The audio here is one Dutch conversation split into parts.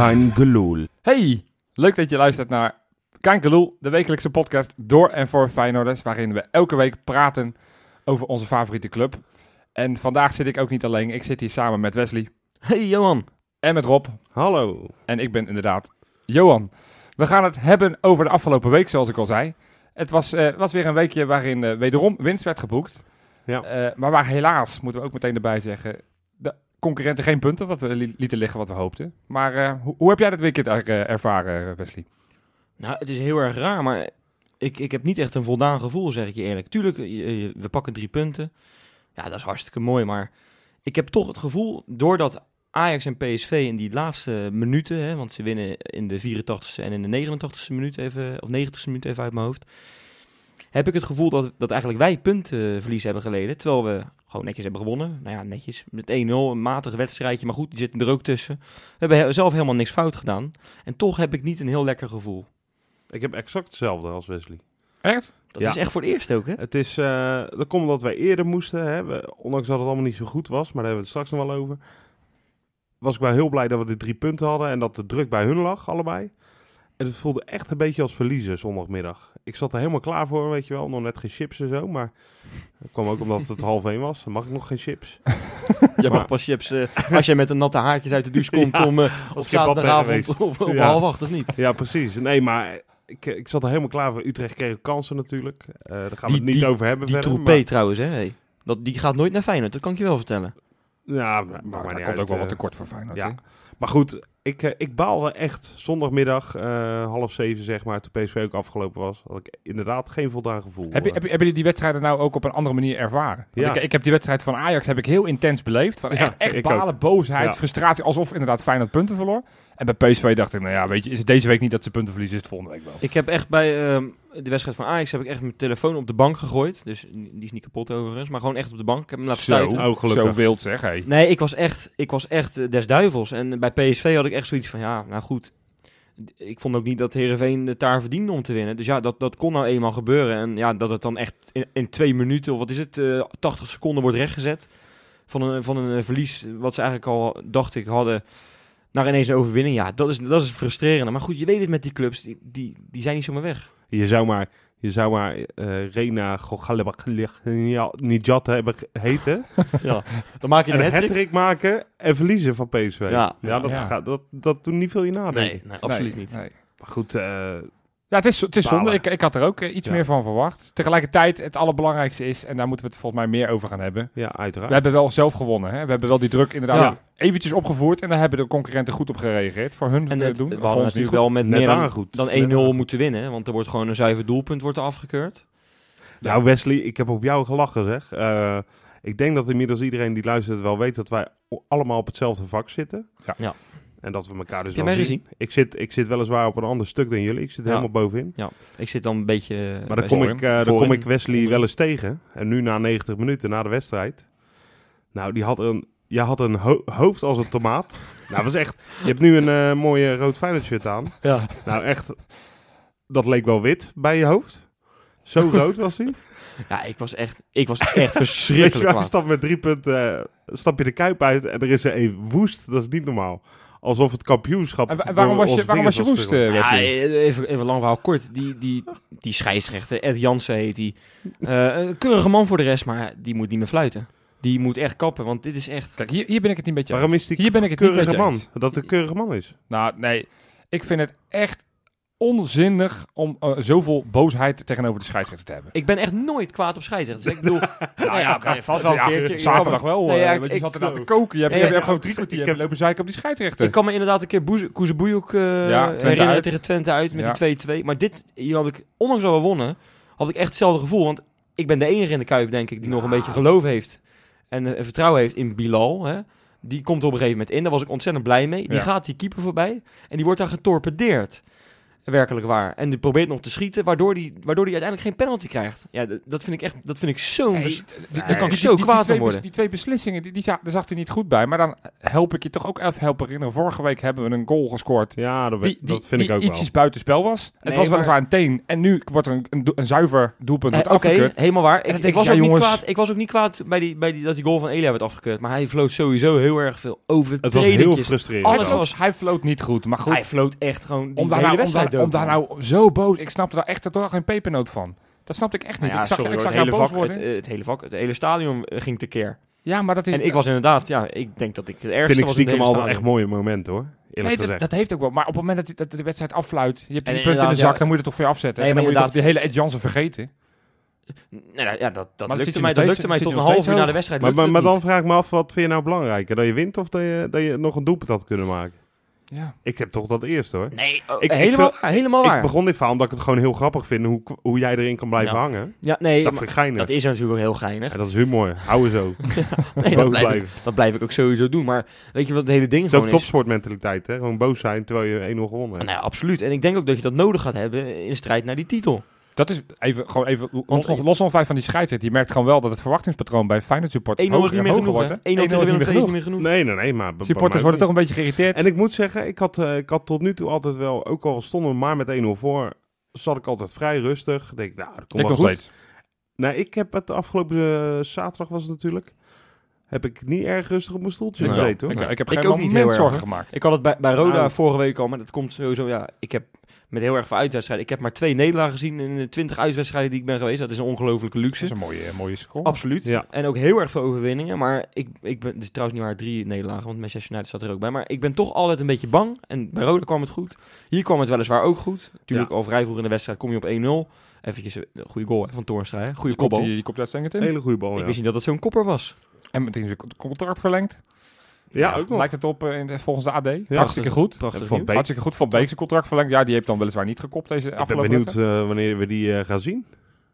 Kein Gelul. Hey, leuk dat je luistert naar Kankeloel, de wekelijkse podcast door en voor Feyenoorders, waarin we elke week praten over onze favoriete club. En vandaag zit ik ook niet alleen, ik zit hier samen met Wesley Hey Johan. en met Rob. Hallo. En ik ben inderdaad Johan. We gaan het hebben over de afgelopen week, zoals ik al zei. Het was, eh, was weer een weekje waarin eh, wederom winst werd geboekt. Ja. Eh, maar waar helaas, moeten we ook meteen erbij zeggen, concurrenten geen punten wat we li- lieten liggen wat we hoopten. Maar eh, hoe, hoe heb jij dat weekend eh, ervaren, Wesley? Nou, het is heel erg raar, maar ik, ik heb niet echt een voldaan gevoel, zeg ik je eerlijk. Tuurlijk, we pakken drie punten. Ja, dat is hartstikke mooi, maar ik heb toch het gevoel, doordat Ajax en PSV in die laatste minuten, hè, want ze winnen in de 84ste en in de 89ste minuut even, of 90ste minuut even uit mijn hoofd, heb ik het gevoel dat, dat eigenlijk wij puntenverlies hebben geleden, terwijl we gewoon netjes hebben gewonnen. Nou ja, netjes, met 1-0, een matig wedstrijdje, maar goed, die zitten er ook tussen. We hebben he- zelf helemaal niks fout gedaan en toch heb ik niet een heel lekker gevoel. Ik heb exact hetzelfde als Wesley. Echt? Dat Ja. is echt voor het eerst ook, hè? Het is, eh, dat komt omdat wij eerder moesten, hè. We- ondanks dat het allemaal niet zo goed was, maar daar hebben we het straks nog wel over. Was ik wel heel blij dat we de drie punten hadden en dat de druk bij hun lag, allebei. En het voelde echt een beetje als verliezen zondagmiddag. Ik zat er helemaal klaar voor, weet je wel. Nog net geen chips en zo, maar dat kwam ook omdat het half één was. Dan mag ik nog geen chips. Je mag Maar- pas chips eh, als je met een natte haartjes uit de douche komt Ja, om eh, op zaterdagavond op, op Ja. half acht of niet. Ja, precies. Nee, maar ik, ik zat er helemaal klaar voor. Utrecht kreeg kansen natuurlijk. Eh, daar gaan we Die- het niet die- over hebben Die verder. troepé trouwens, hè? hey. Dat, die gaat nooit naar Feyenoord, dat kan ik je wel vertellen. Ja, maar, Maar, maar, daar niet komt uit, ook wel wat tekort voor Feyenoord. ja. Maar goed, ik, eh, ik baalde echt zondagmiddag eh, half zeven, zeg maar, toen PSV ook afgelopen was. Had ik inderdaad geen voldaan gevoel. Heb, je, heb, je, hebben jullie die wedstrijden nou ook op een andere manier ervaren? Ja. Ik, ik heb die wedstrijd van Ajax heb ik heel intens beleefd. Van echt, echt balen, boosheid, Ja. frustratie. Alsof inderdaad Feyenoord punten verloor. En bij PSV dacht ik, nou ja, weet je, is het deze week niet dat ze punten verliezen, is het volgende week wel. Ik heb echt bij ehm, de wedstrijd van Ajax heb ik echt mijn telefoon op de bank gegooid. Dus die is niet kapot overigens, maar gewoon echt op de bank. Ik heb hem laten Zo. Oh. Zo wild zeg, hé. Nee, ik was echt, ik was echt eh, des duivels. En bij PSV had ik echt zoiets van, ja, nou goed. Ik vond ook niet dat Heerenveen het daar verdiende om te winnen. Dus ja, dat, dat kon nou eenmaal gebeuren. En ja, dat het dan echt in, twee minuten, of wat is het, eh 80 seconden wordt rechtgezet. Van een, van een eh, verlies, wat ze eigenlijk al, dacht ik, hadden, naar ineens een overwinning. Ja, dat is, dat is frustrerend. Maar goed, je weet het met die clubs, die, die, die zijn niet zomaar weg. Je zou maar, je zou maar eh Rena Nijat hebben heten. ja, dan maak je en een een maken en verliezen van PSV. Ja. dat, Ja. Gaat, dat, dat doet niet veel je nadenken. Nee, nee, absoluut niet. Maar goed, eh, Ja, het is, het is zonde. Ik, ik had er ook eh, iets Ja. meer van verwacht. Tegelijkertijd, het allerbelangrijkste is, en daar moeten we het volgens mij meer over gaan hebben. ja, uiteraard. We hebben wel zelf gewonnen. Hè? We hebben wel die druk inderdaad Ja. eventjes opgevoerd. En daar hebben de concurrenten goed op gereageerd. Voor hun En het, doen. we hadden ons natuurlijk goed. wel met meer dan, goed. dan Net 1-0 aan goed. moeten winnen. Want er wordt gewoon een zuiver doelpunt wordt er afgekeurd. Nou, Wesley, ik heb op jou gelachen, zeg. Eh, ik denk dat inmiddels iedereen die luistert wel weet dat wij allemaal op hetzelfde vak zitten. Ja. Ja. En dat we elkaar dus Heb wel zien. gezien? Ik zit, ik zit weliswaar op een ander stuk dan jullie. Ik zit Ja. helemaal bovenin. Ik zit dan een beetje... eh, Maar bij dan kom, ik, eh, dan kom ik Wesley wel eens tegen. En nu na 90 minuten na de wedstrijd. Nou, die had een, je had een ho- hoofd als een tomaat. nou, was echt... Je hebt nu een eh, mooie rood Feyenoord shirt aan. Ja. Nou, echt... Dat leek wel wit bij je hoofd. Zo rood was hij. ja, ik was echt, ik was echt verschrikkelijk je stapt met drie punten, eh, stap je de kuip uit en er is er een woest. Dat is niet normaal. Alsof het kampioenschap... En wa- waarom door was je, waarom was je woest, eh, Ja, Wesley? even, even lang verhaal kort. Die, die, die scheidsrechter, Ed Jansen heet die. Eh, een keurige man voor de rest, maar die moet niet meer fluiten. Die moet echt kappen, want dit is echt... Kijk, hier, hier ben ik het niet met je Waarom is die Hier ben ik het niet met keurige je man? Dat de keurige man is. Nou, nee. Ik vind het echt onzinnig om eh, zoveel boosheid tegenover de scheidsrechter te hebben. Ik ben echt nooit kwaad op scheidsrechters. Ik bedoel, nou ja, oké, vast wel een keertje. Zaterdag wel, Nee, ja, eh, want je ik- zat inderdaad te koken. Je hebt, Nee, je hebt ja, gewoon drie kwartier ik heb lopen zeiken op die scheidsrechter. Ik kan me inderdaad een keer Koezeboejoek eh Twente herinneren uit. tegen Twente uit met Ja. die 2-2. Maar dit, hier had ik, ondanks dat we wonnen, had ik echt hetzelfde gevoel. Want ik ben de enige in de Kuip, denk ik, die nog een beetje geloof heeft. En eh, vertrouwen heeft in Bilal. Hè. Die komt er op een gegeven moment in. Daar was ik ontzettend blij mee. Die Ja. gaat die keeper voorbij. En die wordt daar getorpedeerd. Werkelijk waar. En die probeert nog te schieten, waardoor die, waardoor die uiteindelijk geen penalty krijgt. Ja, dat vind ik echt, dat vind ik zo'n... Nee, vers- d- d- daar d- kan ik die- zo die- kwaad die worden. bes- Die twee beslissingen, die, die, za- daar zag hij niet goed bij. Maar dan help ik je toch ook even helpen herinneren. Vorige week hebben we een goal gescoord. Ja, dat, Die, die, dat vind die ik ook wel. ietsjes buitenspel was. het was maar- weliswaar een teen. En nu wordt er een, een, zuiver doelpunt Eh, wordt Oké, afgekeurd. helemaal waar. dan Ik, ik, was ja, ook niet jongens. kwaad, ik was ook niet kwaad bij, die, bij die, dat die goal van Elia werd afgekeurd. Maar hij floot sowieso heel erg veel Het was heel frustrerend. Alles Alles was- hij floot niet goed. Maar goed, Hij floot echt gewoon die daar, hele nou, wedstrijd daar, om daar nou zo boos... Ik snapte daar echt totaal geen pepernoot van. Dat snapte ik echt niet. Nou ja, ik zag, sorry, ik zag het, hele boos vak, worden. het, het hele vak, het hele stadion eh, ging tekeer. ja, maar dat is... En ik was inderdaad, ja, ik denk dat ik het ergste vind ik was in het stiekem al echt stadion. mooie momenten hoor. Eerlijk Nee, dat, dat heeft ook wel. Maar op het moment dat, die- dat de wedstrijd affluit, je hebt die punten in de zak, ja. dan moet je het toch voor je afzetten. Nee, en dan moet je toch die hele Ed Jansen vergeten. Nee, nou ja, dat, dat lukte mij, dat lukte mij tot een half uur na de wedstrijd. maar, maar, dan vraag ik me af, wat vind je nou belangrijker? Dat je wint of dat je, dat je nog een doelpunt had kunnen maken? Ja. Ik heb toch dat eerste hoor. Nee, oh, Ik- ik helemaal, vind- helemaal waar. Ik begon dit verhaal omdat ik het gewoon heel grappig vind hoe, hoe jij erin kan blijven Ja. hangen. ja, nee, dat maar vind ik geinig. dat is natuurlijk heel geinig. Ja, dat is humor. Hou er zo. Nee, dat, Boos blijf ik, blijven. dat blijf ik ook sowieso doen. Maar weet je wat het hele ding Het is ook topsportmentaliteit hè. Gewoon boos zijn terwijl je 1-0 gewonnen hebt. Nou ja, absoluut. En ik denk ook dat je dat nodig gaat hebben in strijd naar die titel. Dat is even, gewoon even, los, Want- nog- los van vijf van die scheidsrechter, die merkt gewoon wel dat het verwachtingspatroon bij Feyenoord 1-0 supporters is hoger niet en meer genoeg, wordt. hè? hè? 1-0 tegen Willem II is niet meer genoeg. Nee, nee, nee. Maar Supporters worden toch een beetje geïrriteerd. En ik moet zeggen, ik had, eh, ik had tot nu toe altijd wel, ook al stonden we maar met 1-0 voor, zat ik altijd vrij rustig. Denk, nou, dat komt ik wel nog goed. steeds. Nou, ik heb het afgelopen eh, zaterdag was het natuurlijk, heb ik niet erg rustig op mijn stoeltje Ik, wel. gezeten hoor. ik, ik heb Ik geen ook niet moment heel erg, zorgen gemaakt. Ik had het bij, bij Roda Nou. vorige week al, maar dat komt sowieso... Ja, ik heb met heel erg veel uitwedstrijden... Ik heb maar twee nederlagen gezien in de 20 uitwedstrijden die ik ben geweest. Dat is een ongelofelijke Dat luxe. is een mooie, mooie score. Absoluut. Ja. En ook heel erg veel overwinningen. Maar ik, ik ben... Is trouwens niet waar drie nederlagen, want Manchester United zat er ook bij. Maar ik ben toch altijd een beetje bang. En bij Roda kwam het goed. Hier kwam het weliswaar ook goed. Natuurlijk Ja. al vrij vroeg in de wedstrijd kom je op 1-0. Eventjes een goede goal hè, van Toornstra. hè. Goede kopbal. die, die komt uitstekend in. Hele goede bal, Ik ja. wist niet dat het zo'n kopper was. En meteen zijn contract verlengd. Ja, ook nog. Lijkt het op eh, volgens de AD. Hartstikke goed. Prachtig Van nieuws. Beek. Hartstikke goed. Van Beek zijn contract verlengd. Ja, die heeft dan weliswaar niet gekopt deze Ik ben afgelopen benieuwd wedstrijd. eh, wanneer we die eh, gaan zien.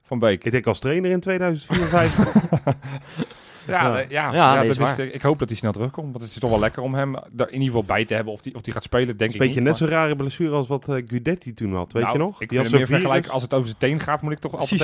Van Beek. Ik denk als trainer in 2054. Ja, Ja. eh, ja, Ja, ja, nee, dat is waar. de- ik hoop dat hij snel terugkomt. Want het is toch wel lekker om hem daar in ieder geval bij te hebben. Of hij of die gaat spelen, denk ik een beetje niet, net zo'n rare blessure als wat eh, Guidetti toen had. Weet Nou, je nog? Ik Die vind had het meer zo'n. Als het over zijn teen gaat, moet ik toch altijd.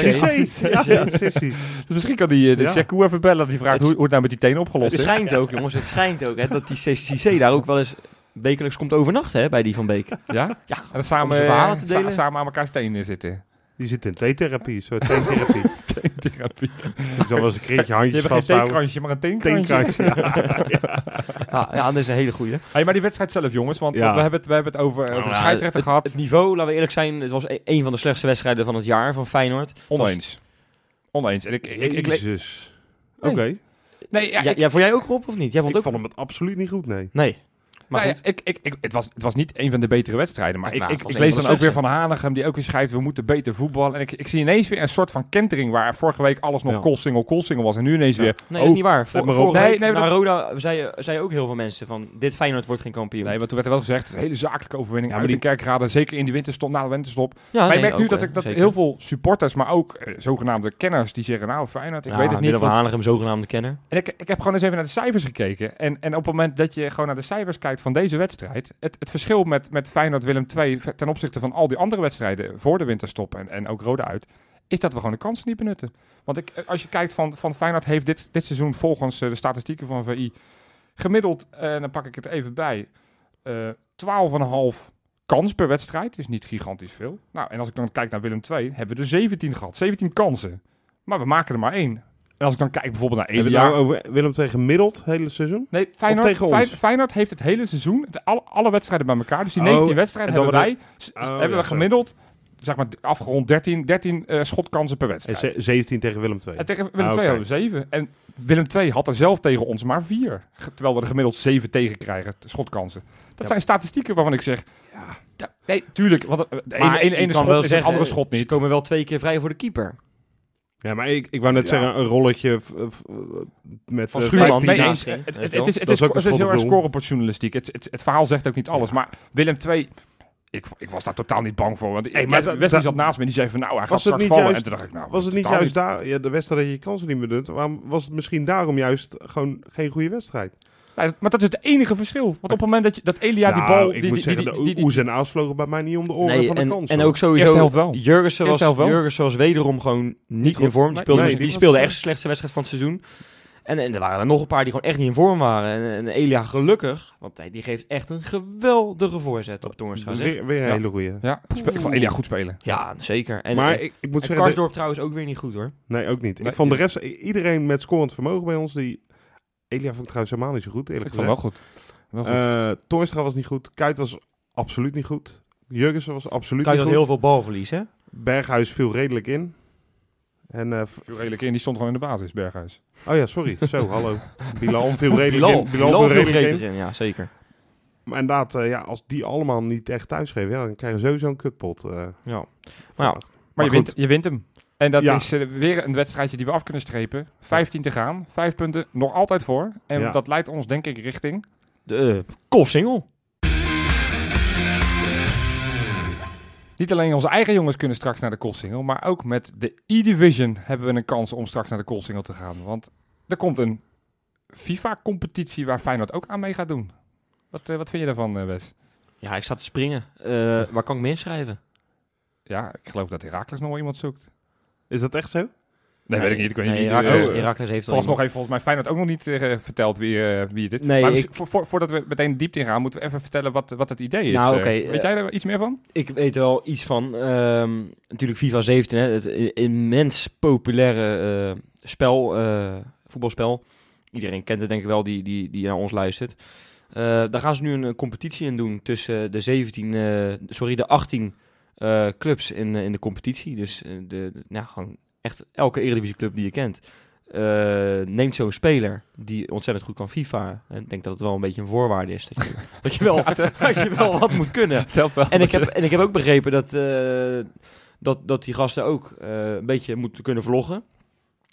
Ja. Dus misschien kan die, eh, de Ja. Sekou even bellen. Dat hij vraagt Het- hoe, het nou met die tenen opgelost Het is. schijnt ook, jongens. Het schijnt ook hè, dat die CC daar ook wel eens wekelijks komt overnachten hè, bij die van Beek. Ja? Ja, En dan samen, verhalen te sa- delen. samen aan elkaar tenen zitten. Die zit in teentherapie. Zo teentherapie. Therapie. Ik zal wel eens een keertje Je hebt geen teenkransje, maar een teenkransje. Ja. Ja, ja, dat is een hele goeie. Hey, maar die wedstrijd zelf, jongens. Want, Ja. want we, hebben het, we hebben het over, over Nou, de scheidsrechter het, gehad. Het niveau, laten we eerlijk zijn, het was e- een van de slechtste wedstrijden van het jaar van Feyenoord. Oneens. Oneens. En ik, ik, ik, ik, Jezus. Oké. nee, ja, Ja, ik, ja, vond jij ook op of niet? Jij vond Ik ook vond hem het absoluut niet goed, nee. Nee. Maar nou ja, goed. ik, ik, ik, het, was, het was niet een van de betere wedstrijden. Maar Nou, ik, ik, ik lees dan de ook weer van. Hanegem, die ook weer schrijft, we moeten beter voetballen. En ik, ik zie ineens weer een soort van kentering, waar vorige week alles nog Ja. kool-single, kool-single was. En nu ineens Ja. weer, Nee, dat is niet waar. Vor, maar op. vorige Nee, nee, Roda zeiden zei ook heel veel mensen van, dit Feyenoord wordt geen kampioen. nee, maar toen werd er wel gezegd, het is een hele zakelijke overwinning Ja, uit maar de kerkraden. Zeker in die winterstop, na de winterstop. ja, maar nee, je merkt nu dat, hè, ik, dat zeker. heel veel supporters, maar ook eh, zogenaamde kenners, die zeggen, nou Feyenoord, ik Ja, weet het niet. Van want- Hanegem, zogenaamde kenner. En ik, ik heb gewoon eens even naar de cijfers gekeken. En, en op het moment dat je gewoon naar de cijfers kijkt van deze wedstrijd. Het, het verschil met, met Feyenoord Willem II ten opzichte van al die andere wedstrijden voor de winterstop en, en ook Roda uit. Is dat we gewoon de kansen niet benutten. Want ik, als je kijkt van, van Feyenoord heeft dit, dit seizoen volgens eh, de statistieken van VI gemiddeld, eh, dan pak ik het even bij, eh 12,5 kans per wedstrijd. Is niet gigantisch veel. Nou, en als ik dan kijk naar Willem II, hebben we er 17 gehad. 17 kansen. Maar we maken er maar één. En als ik dan kijk bijvoorbeeld naar Hebben één we jaar... nou over Willem II gemiddeld het hele seizoen? Nee, Feyenoord, tegen Fey- ons? Feyenoord heeft het hele seizoen, het, alle, alle wedstrijden bij elkaar, dus die Oh, 19 wedstrijden hebben wij, Oh, hebben ja, we gemiddeld, zeg maar afgerond 13, 13 eh, schotkansen per wedstrijd. ze- 17 tegen Willem II. En tegen Willem Ah, II oké. hadden we 7. En Willem II had er zelf tegen ons maar 4. Terwijl we er gemiddeld 7 tegen krijgen, schotkansen. Dat Ja. zijn statistieken waarvan ik zeg, ja, nee, tuurlijk, want eh, de ene, schot is het zeggen, andere schot Ze niet. komen wel twee keer vrij voor de keeper. Ja, maar ik, ik wou net Ja. zeggen, een rolletje met Van eh, Schuurman. 15 Nee, eens. Het, het, het, is, het, is, heel erg schot op doel. scorebordjournalistiek. Het, het, het verhaal zegt ook niet alles. Maar Willem II, ik, ik was daar totaal niet bang voor. Want Hey, maar Wesley dat- zat naast me en die zei van nou, hij gaat Was het straks niet vallen. juist- en toen dacht ik nou, Was het niet juist daar, ja, de wedstrijd dat je je kansen niet benut, waarom was het misschien daarom juist gewoon geen goede wedstrijd? Nou, maar dat is het enige verschil. Want op het moment dat, je, dat Elia die Nou, bal... ik die, moet die, zeggen, die, de die, die- oes en aas vlogen bij mij niet om de oren Nee, van de en, kans. en hoor. ook sowieso, wel. Jurgensen was, wel. Jurgensen was wederom gewoon niet in vorm. Die speelde, nee, die speelde eh, echt zijn slechtste wedstrijd van het seizoen. En, en er waren er nog een paar die gewoon echt niet in vorm waren. En, en Elia gelukkig, want hij, die geeft echt een geweldige voorzet op Toornstra. weer, weer een Ja. hele goeie. ja, ik vond Elia goed spelen. Ja, zeker. En, maar en, ik, ik moet en zeggen, Karsdorp trouwens ook weer niet goed hoor. de- nee, ook niet. Nee, ik vond de rest, iedereen met scorend vermogen bij ons, die... Elia vond ik trouwens helemaal niet zo goed, eerlijk Ik vond wel goed. Wel goed. Eh Toornstra was niet goed. Kuit was absoluut niet goed. Jurgensen was absoluut niet goed. heel veel balverlies hè? Berghuis viel redelijk in. En, eh, Viel redelijk in, die stond gewoon in de basis, Berghuis. oh ja, sorry. Zo, hallo. Bilal viel redelijk Bilal, in. Bilal, Bilal viel veel redelijk in. ja zeker. Maar inderdaad, eh, ja, als die allemaal niet echt thuisgeven, ja, dan krijg je sowieso een kutpot. eh, Ja. Maar ja, Maar, Maar je, wint, je wint hem. En dat Ja. is eh, weer een wedstrijdje die we af kunnen strepen. 15 te gaan, 5 punten, nog altijd voor. En Ja. dat leidt ons denk ik richting... de uh, Koolsingel. Niet alleen onze eigen jongens kunnen straks naar de Koolsingel, maar ook met de E-Division hebben we een kans om straks naar de Koolsingel te gaan. Want er komt een FIFA-competitie waar Feyenoord ook aan mee gaat doen. Wat, eh, wat vind je daarvan, eh, Wes? Ja, ik sta te springen. Eh, waar kan ik me inschrijven? Ja, ik geloof dat Herakles nog wel iemand zoekt. Is dat echt zo? Nee, weet ik niet. Ik weet nee, niet. Eh, heeft al Volgens nog heeft volgens mij Feyenoord ook nog niet eh, verteld wie, eh, wie het is. Nee, maar ik- voor, voor- voordat we meteen de diepte ingaan, moeten we even vertellen wat, wat het idee is. Nou, oké, weet jij er iets meer van? Ik weet wel iets van. ehm, natuurlijk FIFA 17, hè, het immens populaire eh, spel, eh, voetbalspel. Iedereen kent het denk ik wel die, die, die naar ons luistert. Eh, daar gaan ze nu een, competitie in doen tussen de 17, eh, sorry, de 18 eh, clubs in, eh, in de competitie. Dus eh, de, de- nou, gewoon echt elke Eredivisie club die je kent. neemt zo'n speler die ontzettend goed kan FIFA. En ik denk dat het wel een beetje een voorwaarde is. Dat je, dat je, wel, dat je wel wat moet kunnen. Telt wel. En ik, heb, en ik heb ook begrepen dat, dat, dat die gasten ook een beetje moeten kunnen vloggen.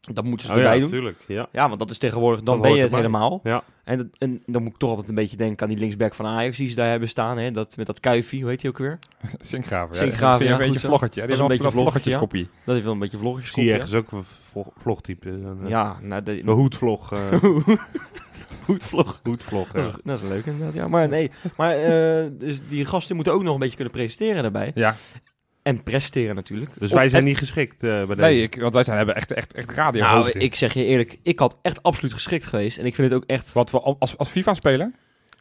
Dat moeten ze Oh ja, erbij doen. natuurlijk. Ja. Ja, want dat is tegenwoordig, dan Dat ben je het erbij. helemaal. Ja. En, dat- en dan moet ik toch altijd een beetje denken aan die linksback van Ajax die ze daar hebben staan. Hè? Dat, met dat kuifie, hoe heet die ook weer? Zinkgraven. Zinkgraven, ja. ja, Een beetje vloggertje. Dat Die is een beetje wel een vloggertje, ja. vloggertjeskopie. Dat heeft wel een beetje vlogjes. Zie je ergens ook een vlog, vlogtype. Een, Ja, nou, de, Een hoedvlog. eh goed vlog. hoedvlog, Dat ja. is, dat is leuk inderdaad, ja. Maar nee, maar eh, dus die gasten moeten ook nog een beetje kunnen presteren daarbij. Ja, En presteren natuurlijk. Dus Op- wij zijn en- niet geschikt eh, bij nee, ik, want wij zijn, hebben echt, echt, echt radio Nou, ik zeg je eerlijk, ik had echt absoluut geschikt geweest. En ik vind het ook echt Wat we als, als FIFA-speler?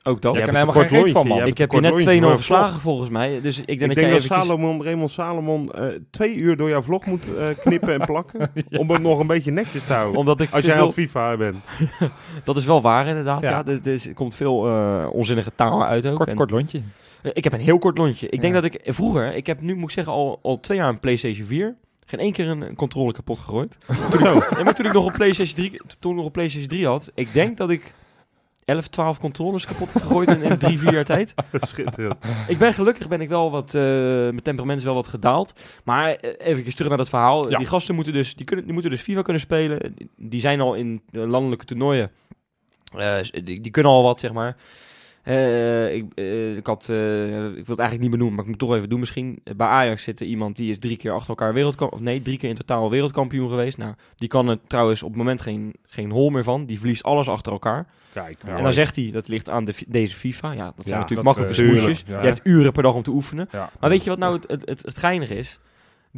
ook dat. Ik kan helemaal een geen reet van, man. je ik heb je net kort 2-0 lontje voor een verslagen volgens mij. Dus ik denk Ik dat denk jij dat eventjes... Salomon, Raymond Salomon eh, twee uur door jouw vlog moet eh, knippen en plakken. Om het nog een beetje netjes te houden. Omdat ik Als jij al FIFA bent. Dat is wel waar inderdaad. Ja. Ja. Er, is- komt veel eh, onzinnige taal uit ook. Kort, En- kort lontje. Eh, Ik heb een heel kort lontje. Ik denk Ja. dat ik vroeger, ik heb nu moet ik zeggen al, al twee jaar een PlayStation 4. Geen één keer een, een controle kapot gegooid. Zo. Ja, maar toen ik nog een PlayStation 3, toen ik nog een PlayStation 3 had, ik denk dat ik 11, 12 controllers kapot gegooid in, in drie, vier jaar tijd. Schitterend. Ik ben gelukkig ben ik wel wat, eh, mijn temperament is wel wat gedaald. Maar eh, even terug naar dat verhaal. Ja. Die gasten moeten dus, die, kunnen, die moeten dus FIFA kunnen spelen. Die zijn al in landelijke toernooien. Die, die kunnen al wat, zeg maar. Eh, ik, eh, ik, had, eh, ik wil het eigenlijk niet benoemen, maar ik moet het toch even doen misschien. Bij Ajax zit er iemand die is drie keer achter elkaar wereldkampioen, of nee, drie keer in totaal wereldkampioen geweest. Nou, die kan er trouwens op het moment geen, geen hol meer van. Die verliest alles achter elkaar. Kijk, en dan zegt hij, dat ligt aan de, deze FIFA. Ja, dat zijn Ja, natuurlijk dat, makkelijke smoesjes. ja. Je hebt uren per dag om te oefenen. Ja. Maar weet je wat nou het, het, het, het geinige is?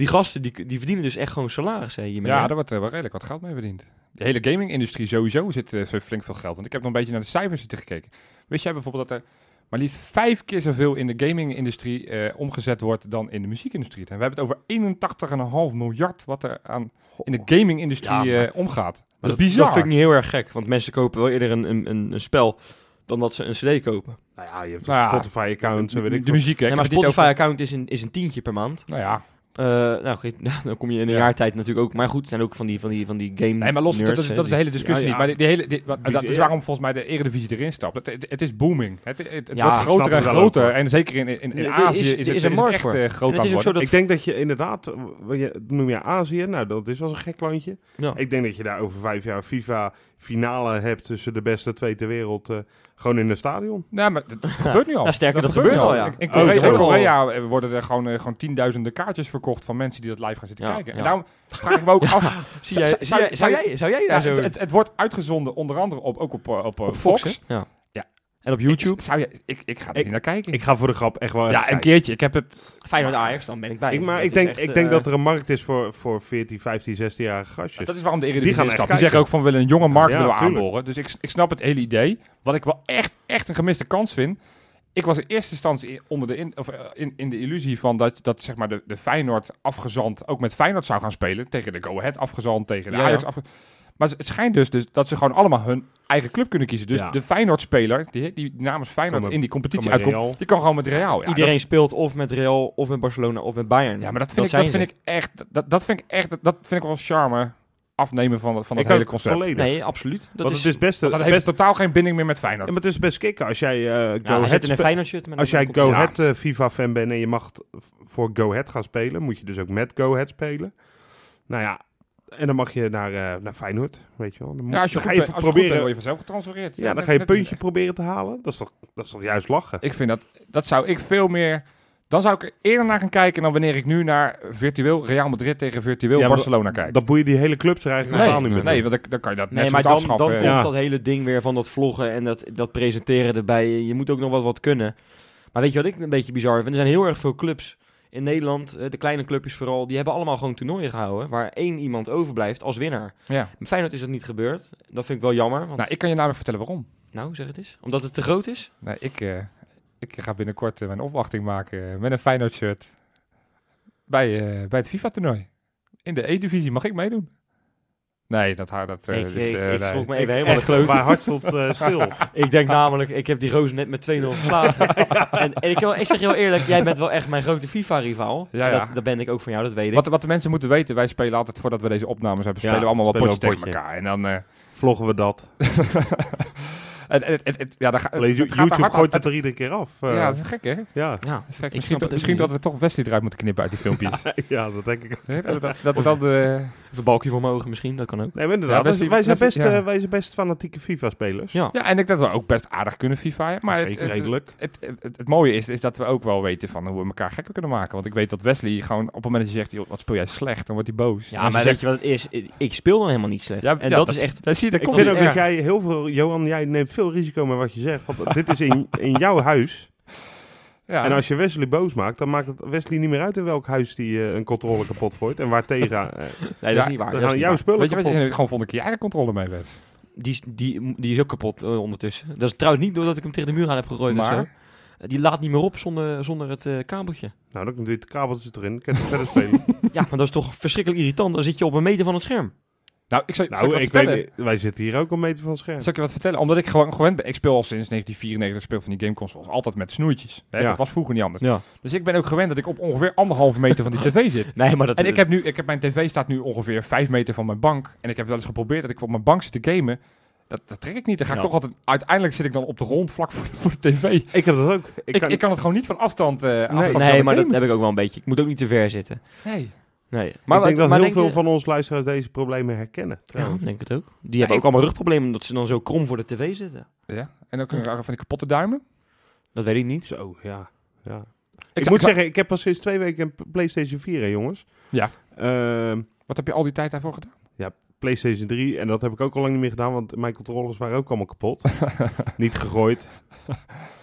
Die gasten, die, die verdienen dus echt gewoon salaris hè, hiermee. Ja, daar wordt eh, wel redelijk wat geld mee verdiend. De hele gaming-industrie sowieso zit zo flink veel geld. Want ik heb nog een beetje naar de cijfers zitten gekeken. Wist jij bijvoorbeeld dat er maar liefst vijf keer zoveel in de gaming-industrie eh, omgezet wordt dan in de muziekindustrie? En we hebben het over 81,5 miljard wat er aan in de gaming-industrie Ja, eh, omgaat. Dat, dat, is bizar. Dat vind ik niet heel erg gek, want mensen kopen wel eerder een, een, een, een spel dan dat ze een cd kopen. Nou ja, je hebt Nou een ja, Spotify-account, zo weet ik de veel. muziek, hè? Nee, maar Spotify-account is een, is een tientje per maand. Nou ja, Eh, nou, goed, dan kom je in een Ja. jaar tijd natuurlijk ook. Maar goed, het zijn ook van die, van die, van die game Nee, maar los, dat, nerds, is, dat is de die- hele discussie Ja, niet. ja. Maar die, die hele, die- wat- Die- dat is waarom volgens mij de Eredivisie erin stapt. Het, het, het is booming. Het, het, het Ja, wordt groter en ook, groter. En zeker in, in, in is- Azië is, het, is is een het markt echt voor. eh, groot aan worden. dat... Ik denk dat je inderdaad, eh, je, noem je Azië, nou dat is wel een gek landje. Ja. Ik denk dat je daar over vijf jaar FIFA finale hebt tussen de beste twee ter wereld, eh, gewoon in een stadion. Nee, maar dat, dat gebeurt nu al. Sterker, dat gebeurt gebeurt al, ja. In Oh, Korea, in Korea worden er gewoon, eh, gewoon tienduizenden kaartjes verkocht van mensen die dat live gaan zitten Ja, kijken. En daarom vraag ik me ook af... Zie jij, Zou- jij, zou, jij, zou jij Ja, daar zo... het, het, het wordt uitgezonden onder andere op, ook op, eh, op, op Fox. Fox? Ja. En op YouTube. Ik, zou je, ik, ik ga er Ik- niet naar kijken. Ik ga voor de grap echt wel even ja, een kijken. keertje. Ik heb het... Feyenoord Ajax, dan ben ik bij. Ik, maar ik denk, echt, ik denk eh, dat er een markt is voor, voor 14, 15, 16-jarige gastjes. Dat is waarom de Die Eredivisie gaan is echt stap. Die zeggen ook van we willen een jonge markt Ja, willen we aanboren. Dus ik, ik snap het hele idee. Wat ik wel echt, echt een gemiste kans vind. Ik was in eerste instantie onder de in, of, eh, in, in de illusie van dat, dat zeg maar de, de Feyenoord afgezand ook met Feyenoord zou gaan spelen. Tegen de Go Ahead afgezand, tegen de Ja, Ajax ja. Maar het schijnt dus, dus dat ze gewoon allemaal hun eigen club kunnen kiezen. Dus Ja. de Feyenoord-speler, die, die namens Feyenoord in die competitie uitkomt, Real. die kan gewoon met Real. Ja, Iedereen speelt of met Real, of met Barcelona, of met Bayern. ja, maar dat vind, ik, dat vind ik echt, dat, dat vind ik echt, dat vind ik wel charme afnemen van, dat- van dat Ik hele concept. volledig. Nee, absoluut. Dat Want is, het is best... Dat best heeft totaal geen binding meer met Feyenoord. ja, maar het is best kicken als jij eh, Go Ahead met Als jij Go Ja. Ahead eh, FIFA-fan bent en je mag voor Go Ahead gaan spelen, moet je dus ook met Go Ahead spelen. Nou ja, en dan mag je naar, eh, naar Feyenoord, weet je wel. Dan, Ja, als je dan goed, ga je als je goed proberen, bent, word je vanzelf getransfereerd. ja, dan ga je een puntje proberen te halen. Dat is toch, dat is toch juist lachen? Ik vind dat, dat zou ik veel meer... Dan zou ik er eerder naar gaan kijken dan wanneer ik nu naar virtueel Real Madrid tegen virtueel Ja, Barcelona kijk. Dat boeien die hele clubs er eigenlijk totaal niet nee, meer nee, want dan, dan kan je dat Nee, net maar dan, goed dan afschaffen. komt Ja. dat hele ding weer van dat vloggen en dat, dat presenteren erbij. Je moet ook nog wat, wat kunnen. Maar weet je wat ik een beetje bizar vind? Er zijn heel erg veel clubs in Nederland, eh, de kleine clubjes vooral, die hebben allemaal gewoon toernooien gehouden waar één iemand overblijft als winnaar. Ja. Feyenoord is dat niet gebeurd. Dat vind ik wel jammer. Want, Nou, ik kan je namelijk vertellen waarom. nou, zeg het eens. Omdat het te groot is? Nee, ik, eh, ik ga binnenkort eh, mijn opwachting maken met een Feyenoord shirt bij, bij het FIFA-toernooi. In de E-divisie mag ik meedoen. Nee, dat haar dat. eh, ik dus, ik, eh, ik nee. schrok me Ik even helemaal de kloot. Mijn hart stond eh, stil. Ik denk namelijk, ik heb die roos net met 2-0 geslagen. en en ik, wil- ik zeg je heel eerlijk, jij bent wel echt mijn grote FIFA-rivaal. Ja, En ja. Dat, dat ben ik ook van jou, dat weet ik. Wat, wat de mensen moeten weten, wij spelen altijd voordat we deze opnames hebben, Ja, spelen we allemaal wat potjes tegen elkaar. En dan. eh, Vloggen we dat. en, en, en- en- ja, dan ga, Alleen het gaat er YouTube hard gooit het er iedere keer af. eh. Ja, dat is gek, hè? Ja. ja, is gek. Ik Misschien, het misschien dat we toch Wesley eruit moeten knippen uit die filmpjes. ja, dat denk ik. Dat, dat, dan de... een balkje voor mijn ogen misschien, dat kan ook. Nee, inderdaad. Ja, wij- Wesley- wij, zijn best, Wesley- ja. eh, wij zijn best fanatieke FIFA-spelers. Ja. Ja, en ik dat we ook best aardig kunnen FIFA. Maar het, Zeker, het, redelijk. het, het, het- het mooie is, is dat we ook wel weten van hoe we elkaar gekker kunnen maken. Want ik weet dat Wesley gewoon op het moment dat je zegt, wat speel jij slecht, dan wordt hij boos. Ja, maar je weet je wat het is? Ik speel dan helemaal niet slecht. Ja, en dat, is echt... Dat zie je, Ik vind ook dat jij heel veel... Johan, jij neemt veel risico met wat je zegt. Want dit is in, in jouw huis. Ja. En als je Wesley boos maakt, dan maakt het Wesley niet meer uit in welk huis die eh, een controle kapot gooit. En waar tegen. eh, Nee, dat is niet waar. dan dat gaan jouw waar. spullen Weet je wat kapot. je gewoon vond ik je eigen controle mee Wes. Die, is- die, die is ook kapot eh, ondertussen. Dat is trouwens niet doordat ik hem tegen de muur aan heb gegooid of zo. Maar, Die laat niet meer op zonder, zonder het eh, kabeltje. Nou, dan doe je het kabeltje erin. Dan kan je het verder spelen. Ja, maar dat is toch verschrikkelijk irritant. Dan zit je op een meter van het scherm. Nou, ik zou, ik nou, wat ik vertellen. weet, niet- wij zitten hier ook een meter van het scherm. Zal ik je wat vertellen? Omdat ik gewoon gewend ben. Ik speel al sinds 1994, speel van die gameconsoles. Altijd met snoertjes. Hè? Ja. Dat was vroeger niet anders. Ja. Dus ik ben ook gewend dat ik op ongeveer anderhalve meter van die tv zit. Nee, maar dat... En ik heb nu, ik heb mijn tv staat nu ongeveer vijf meter van mijn bank. En ik heb wel eens geprobeerd dat ik op mijn bank zit te gamen. Dat, dat trek ik niet. Dan ga ik Ja. toch altijd, uiteindelijk zit ik dan op de grond vlak voor, voor de tv. Ik heb dat ook. Ik Ik, kan, ik kan het gewoon niet van afstand. eh afstand Nee, naar maar dat heb ik ook wel een beetje. Ik moet ook niet te ver zitten. Nee. Nee. maar ik denk dat maar heel denk veel je- van ons luisteraars deze problemen herkennen. Ja, trouwens. ik denk het ook. Die hebben ook allemaal rugproblemen omdat ze dan zo krom voor de tv zitten. Ja. En dan kunnen we van die kapotte duimen. Dat weet ik niet. Zo, ja. ja. Ik, Ik, moet ik- zeggen, ik heb pas sinds twee weken een PlayStation 4, hè, jongens. Ja. Ehm, Wat heb je al die tijd daarvoor gedaan? PlayStation 3. En dat heb ik ook al lang niet meer gedaan, want mijn controllers waren ook allemaal kapot. niet gegooid.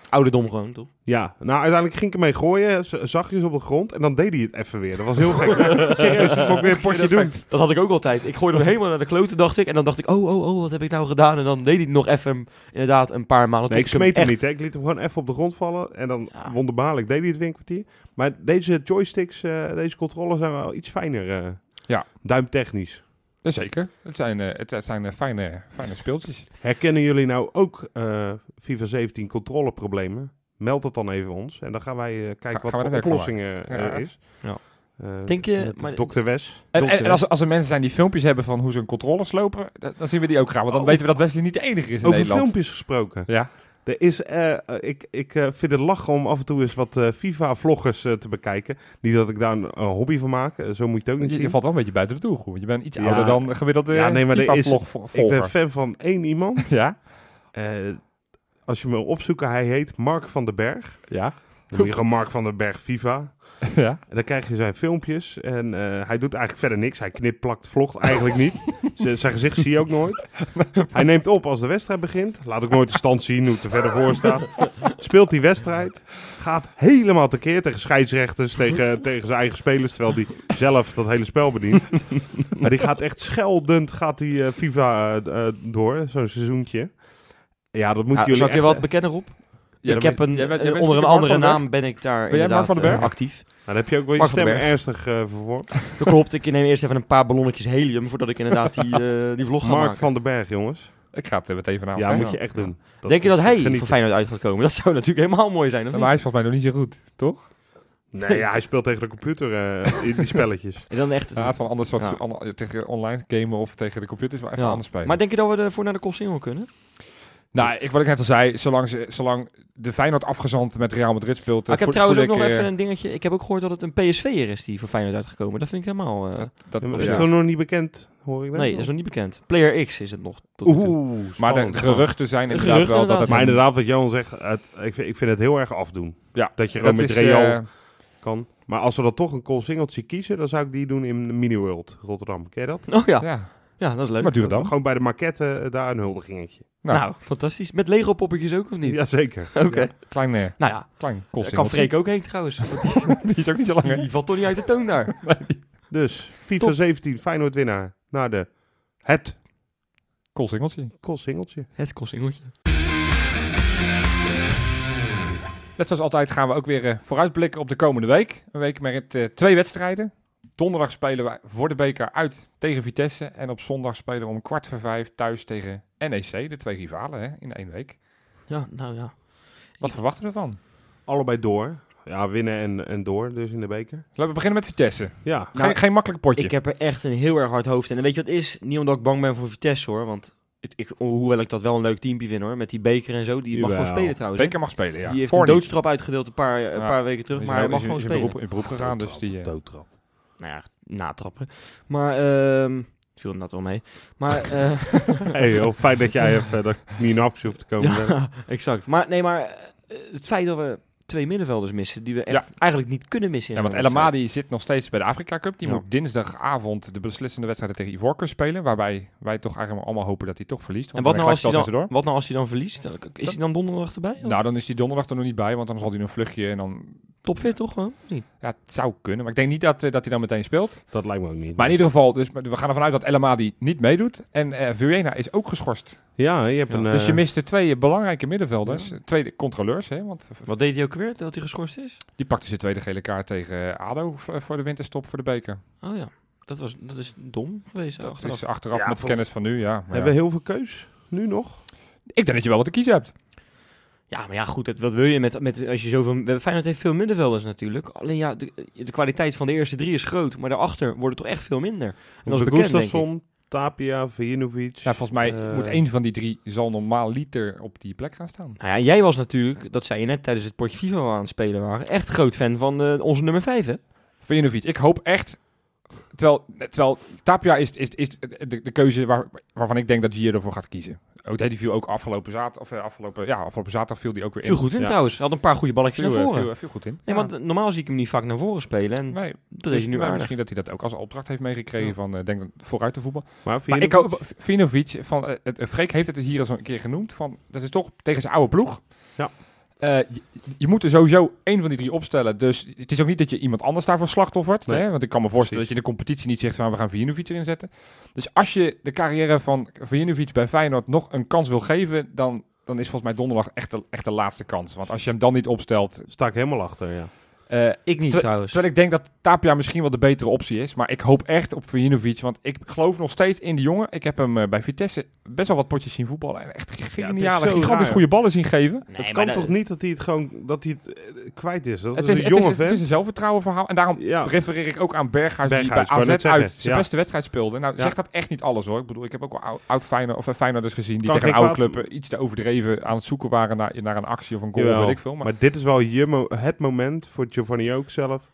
Ouderdom gewoon, toch? Ja, nou uiteindelijk ging ik ermee gooien, zachtjes op de grond. En dan deed hij het even weer. Dat was heel gek. Serieus, ik kon weer een potje doen. Dat had ik ook altijd. Ik gooide hem helemaal naar de kloten, dacht ik. En dan dacht ik, oh, oh, oh, wat heb ik nou gedaan? En dan deed hij het nog even, inderdaad, een paar malen. Nee, ik smeet hem echt- niet. Hè. Ik liet hem gewoon even op de grond vallen. En dan Ja. wonderbaarlijk deed hij het weer een kwartier. Maar deze joysticks, eh, deze controllers zijn wel iets fijner. eh Ja. Duimtechnisch. Jazeker. Het zijn, eh, het zijn eh, fijne, fijne speeltjes. Herkennen jullie nou ook eh, FIFA 17 controleproblemen? Meld het dan even ons. En dan gaan wij kijken Ga- wat we voor er oplossingen er is. Ja. Denk je- maar- Dr. Wes. En, Dokter. en, en als, als er mensen zijn die filmpjes hebben van hoe ze een controller slopen, dan, dan zien we die ook graag. Want dan Oh. weten we dat Wesley niet de enige is in Over Nederland. filmpjes gesproken. Ja. Er is, eh, eh, ik ik eh, vind het lachen om af en toe eens wat FIFA-vloggers te bekijken. Niet dat ik daar een, een hobby van maak, zo moet je het ook niet Je, je zien. valt wel een beetje buiten de doelgroep. want Je bent iets Ja. ouder dan gemiddelde Ja, nee, maar is-. Ik ben fan van één iemand. Ja? Als je me wil opzoeken, hij heet Mark van den Berg. Ja? Dan moet je gewoon Mark van den Berg FIFA. ja? En dan krijg je zijn filmpjes. En eh, hij doet eigenlijk verder niks. Hij knipt, plakt, vlogt eigenlijk niet. Zijn gezicht zie je ook nooit. Hij neemt op als de wedstrijd begint. Laat ook nooit de stand zien hoe het er verder voor staat. Speelt die wedstrijd. Gaat helemaal tekeer tegen scheidsrechters, tegen, tegen zijn eigen spelers. Terwijl hij zelf dat hele spel bedient. Maar die gaat echt scheldend gaat die, eh, FIFA eh, door. Zo'n seizoentje. Ja, dat moet Ja, jullie zal ik je echt... wat bekennen, Rob? Ja, ik heb een, jij bent- jij eh, bent onder een andere naam ben ik daar Ben jij Mark inderdaad van den Berg? eh, actief. Nou, dan heb je ook wel je Mark stem ernstig eh vervormd. Dat klopt, ik neem eerst even een paar ballonnetjes helium voordat ik inderdaad die, eh, die vlog ga Mark maken. van den Berg, jongens. Ik ga het er meteen vanavond Ja, moet je echt doen. Denk je dat hij genieten. voor Feyenoord uit gaat komen? Dat zou natuurlijk helemaal mooi zijn, of Maar niet? hij is volgens mij nog niet zo goed, toch? Nee, ja, hij speelt tegen de computer eh, in die spelletjes. En dan echt... Ja, het van anders wat Ja. tegen online gamen of tegen de computers wel even Ja. anders spelen. Maar denk je dat we ervoor naar de Colsingel kunnen? Nou, ik, wat ik net al zei, zolang, ze, zolang de Feyenoord afgezand met Real Madrid speelt... Maar ik heb trouwens ook nog even eh, een dingetje. Ik heb ook gehoord dat het een PSV'er is die voor Feyenoord uitgekomen. Dat vind ik helemaal... eh, dat, Ja, is nog niet bekend, hoor ik nee, dat is nog niet bekend. Player X is het nog. Tot. Oeh, Maar de, geruchten zijn De inderdaad geruchten wel dat het... Maar inderdaad, wat Johan zegt, het, ik, vind, ik vind het heel erg afdoen. Ja, Dat je gewoon met is, Real eh, kan. Maar als we dan toch een call singeltje kiezen, dan zou ik die doen in Mini World Rotterdam. Ken je dat? Oh ja. ja. Ja, dat is leuk. Maar duur dan. Gewoon bij de maquette eh, daar een huldigingetje. Nou, Nou, fantastisch. Met Lego poppetjes ook, of niet? Jazeker. Oké. klein, eh, Nou ja, klein daar kan. Freek ook heen trouwens. Die is ook niet zo lang? Die valt toch niet uit de toon daar. Dus FIFA Top. 17, Feyenoord winnaar naar de het Kostsingeltje. call singeltje. Het Colsingeltje. Net zoals altijd gaan we ook weer eh, vooruitblikken op de komende week. Een week met twee wedstrijden. Donderdag spelen we voor de beker uit tegen Vitesse. En op zondag spelen we om kwart voor vijf thuis tegen NEC. De twee rivalen hè, in één week. Ja, nou ja. Wat Ik- verwachten we ervan? Allebei door. Ja, winnen en, en door dus in de beker. Laten we beginnen met Vitesse. Ja, Nou, geen, geen makkelijk potje. Ik heb er echt een heel erg hard hoofd in. En weet je wat het is? Niet omdat ik bang ben voor Vitesse hoor. Want ik, ik, hoewel ik dat wel een leuk teampje vind hoor. Met die beker en zo. Die mag gewoon spelen trouwens. Beker mag spelen, ja. Die heeft Voor een doodstrap uitgedeeld een paar, een Ja. paar weken terug. Maar hij mag is gewoon in, spelen. beroep, in beroep gegaan, dus die... eh, doodtrap. Nou ja, natrappen. Maar, ehm viel er net wel mee. Maar, eh Hey, joh, fijn dat jij even, dat ik niet in actie hoef te komen. ja, exact. Maar nee, maar eh, het feit dat we twee middenvelders missen, die we echt eigenlijk niet kunnen missen. in Ja, want El wedstrijd. Amadi zit nog steeds bij de Afrika Cup. Die Ja. moet dinsdagavond de beslissende wedstrijden tegen Ivoorkust spelen. Waarbij wij toch eigenlijk allemaal hopen dat hij toch verliest. En wat nou, als hij dan, wat nou als hij dan verliest? Is hij dan donderdag erbij? Of? Nou, dan is die donderdag er nog niet bij, want dan zal hij een vluchtje en dan... Topfit toch gewoon? Niet. Ja, het zou kunnen, maar ik denk niet dat, eh, dat hij dan meteen speelt. Dat lijkt me ook niet. Maar in ieder geval, dus, we gaan ervan uit dat El Amadi niet meedoet. En eh Vuena is ook geschorst. Ja, je hebt Ja. een... dus je eh, miste twee belangrijke middenvelders. Twee controleurs, hè, want Wat deed hij ook weer, dat hij geschorst is? die pakte zijn tweede gele kaart tegen ADO voor de winterstop voor de beker. Oh ja, dat, was, dat is dom geweest Dat achteraf. is achteraf Ja, met voor- kennis van nu, ja. Maar hebben ja. we heel veel keus nu nog? Ik denk dat je wel wat te kiezen hebt. Ja, maar ja, goed, wat wil je met, met als je zoveel... we- Feyenoord heeft veel middenvelders natuurlijk. Alleen ja, de, de kwaliteit van de eerste drie is groot, maar daarachter wordt het toch echt veel minder. En dat is bekend, denk ik. Tapia, Vijinovic. Ja, volgens mij eh, moet één van die drie zal normaal liter op die plek gaan staan. Nou ja, jij was natuurlijk, dat zei je net tijdens het potje FIFA aan het spelen waren, echt groot fan van eh, onze nummer 5, hè? Vujanovic, ik hoop echt... Terwijl, terwijl Tapia is, is, is de, de keuze waar, waarvan ik denk dat Gier ervoor gaat kiezen. Ook, die viel ook afgelopen zaterdag, of eh, afgelopen, ja, afgelopen zaterdag viel die ook weer in. Viel goed in Ja. trouwens. Hij had een paar goede balletjes Viel, naar eh, voren. viel, viel goed in. nee, Ja. want eh, normaal zie ik hem niet vaak naar voren spelen. En Nee, dat is hij nu aardig. misschien dat hij dat ook als opdracht heeft meegekregen Ja. van eh, denk vooruit te voetbal. Maar, Maar ik hoop, Vinovic, van, eh, het, eh, Freek heeft het hier al een keer genoemd, van, dat is toch tegen zijn oude ploeg. Ja. Eh, je, je moet er sowieso één van die drie opstellen. Dus het is ook niet dat je iemand anders daarvoor slachtoffert. Nee. Hè? Want ik kan me voorstellen Precies. dat je in de competitie niet zegt van we gaan Vinovic erin zetten. Dus als je de carrière van Vinovic bij Feyenoord nog een kans wil geven, dan, dan is volgens mij donderdag echt de, echt de laatste kans. Want als je hem dan niet opstelt, Sta ik helemaal achter, ja. Eh, Ik niet Ter- trouwens. Terwijl ik denk dat Tapia misschien wel de betere optie is. Maar ik hoop echt op Vujinovic. Want ik geloof nog steeds in die jongen. Ik heb hem eh, bij Vitesse best wel wat potjes zien voetballen. En echt geniale, zo gigantisch raar. goede ballen zien geven. Het Nee, kan toch niet dat hij het gewoon dat hij het eh, kwijt is? Dat Het is is, een het, is, jonge het is vent. een zelfvertrouwen verhaal. En daarom Ja. refereer ik ook aan Berghuis, die Berghuis, bij wou AZ uit zijn ja. beste wedstrijd speelde. Nou, Ja. zegt dat echt niet alles hoor. Ik bedoel, ik heb ook wel oud, Feyenoord, of eh, Feyenoorders gezien die Kan tegen oude club iets te overdreven aan het zoeken waren naar, naar een actie of een goal, Jawel. weet ik veel. Maar, Maar dit is wel je mo- het moment voor Giovanni ook zelf